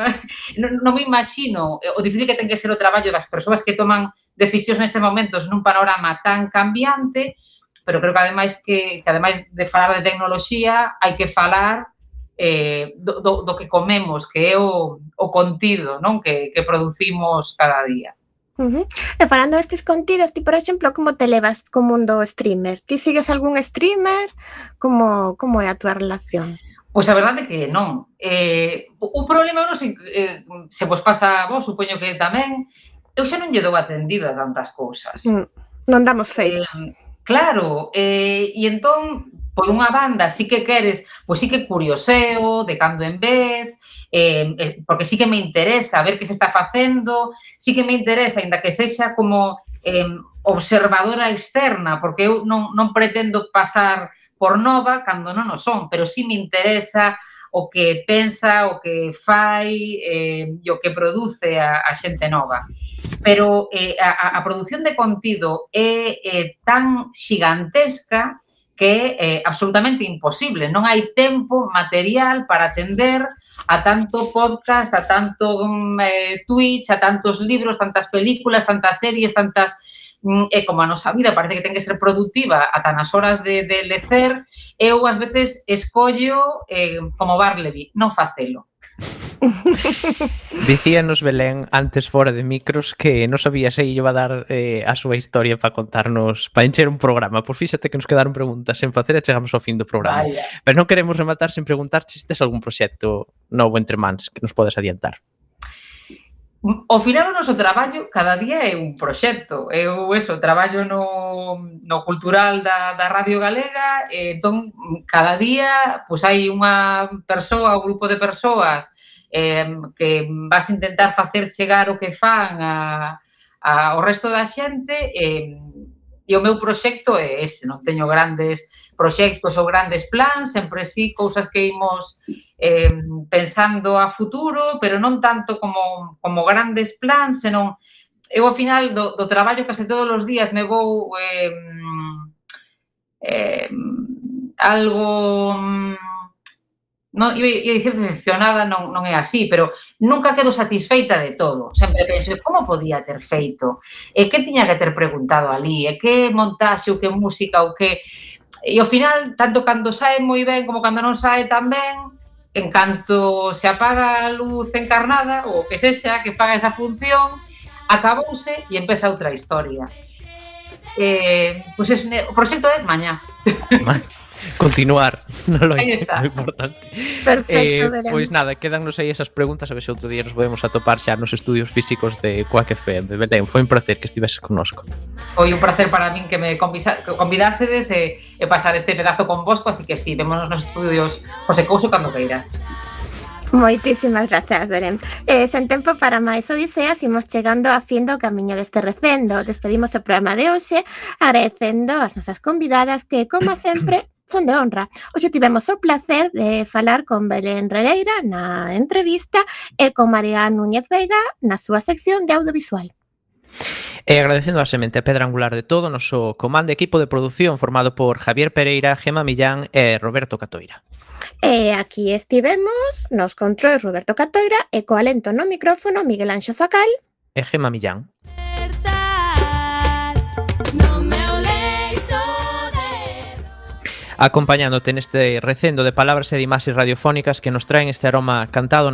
Non, non me imagino eh, o difícil que ten que ser o traballo das persoas que toman decisións neste momentos nun panorama tan cambiante, pero creo que ademais que, que ademais de falar de tecnoloxía, hai que falar eh, do, do, do que comemos, que é o, o contido non que, que producimos cada día. Uhum. E falando destes contidos, ti, por exemplo, como te levas co mundo streamer? Ti sigues algún streamer? Como, como é a túa relación? Pois a verdade é que non. Eh, o problema, non sei, eh, se vos pasa a vos, supoño que tamén, eu xa non lle dou atendido a tantas cousas. Mm, non damos feito. Eh, claro, eh, e entón por unha banda sí que queres, pois sí que curioseo de cando en vez, eh, eh porque sí que me interesa ver que se está facendo, sí que me interesa, ainda que sexa como eh, observadora externa, porque eu non, non pretendo pasar por nova cando non o son, pero sí me interesa o que pensa, o que fai eh, e o que produce a, a xente nova. Pero eh, a, a produción de contido é eh, tan xigantesca que é absolutamente imposible. Non hai tempo material para atender a tanto podcast, a tanto mm, eh, Twitch, a tantos libros, tantas películas, tantas series, tantas... Mm, e como a nosa vida parece que ten que ser productiva ata nas horas de, de lecer, eu ás veces escollo eh, como Barleby, non facelo. Dicíanos Belén antes fora de micros que non sabía se iba a dar eh, a súa historia para contarnos, para encher un programa. Pois fíxate que nos quedaron preguntas sen facer e chegamos ao fin do programa. Vaya. Pero non queremos rematar sen preguntar se tes algún proxecto novo entre mans que nos podes adiantar. O final o noso traballo cada día é un proxecto. Eu eso, traballo no, no cultural da, da Radio Galega, e entón cada día pois hai unha persoa, un grupo de persoas eh, que vas intentar facer chegar o que fan a, a, ao resto da xente eh, e o meu proxecto é ese, non? Teño grandes proxectos ou grandes plans, sempre sí cousas que imos eh, pensando a futuro, pero non tanto como, como grandes plans, senón eu ao final do, do traballo case todos os días me vou eh, eh, algo non, ia dicir decepcionada, non, non é así, pero nunca quedo satisfeita de todo. Sempre penso, como podía ter feito? Eh, e que tiña que ter preguntado ali? E eh, que montaxe, ou que música, ou que... E ao final, tanto cando sae moi ben como cando non sae tan ben, en canto se apaga a luz encarnada, ou que sexa, que faga esa función, acabouse e empeza outra historia. Eh, pois pues es, o proxecto é mañá continuar. No lo aí está. Muy importante. Perfecto, eh, Pois nada, quedannos aí esas preguntas, a ver se outro día nos podemos atopar xa nos estudios físicos de Quack FM. Belén, foi un placer que estivese connosco. Foi un placer para min que me convidásedes e, eh, e pasar este pedazo con vosco, así que sí, vémonos nos estudios José Couso cando queiras. Moitísimas grazas, Belén. Eh, sen tempo para máis odiseas, imos chegando a fin do camiño deste recendo. Despedimos o programa de hoxe agradecendo as nosas convidadas que, como sempre, son de honra. Hoxe tivemos o placer de falar con Belén Regueira na entrevista e con María Núñez Veiga na súa sección de audiovisual. Eh, e agradecendo a semente pedra angular de todo o noso comando equipo de produción formado por Javier Pereira, Gema Millán e Roberto Catoira. E aquí estivemos nos controis Roberto Catoira e co alento no micrófono Miguel Anxo Facal e Gema Millán. Acompañándote neste recendo de palabras e de imaxes radiofónicas que nos traen este aroma cantado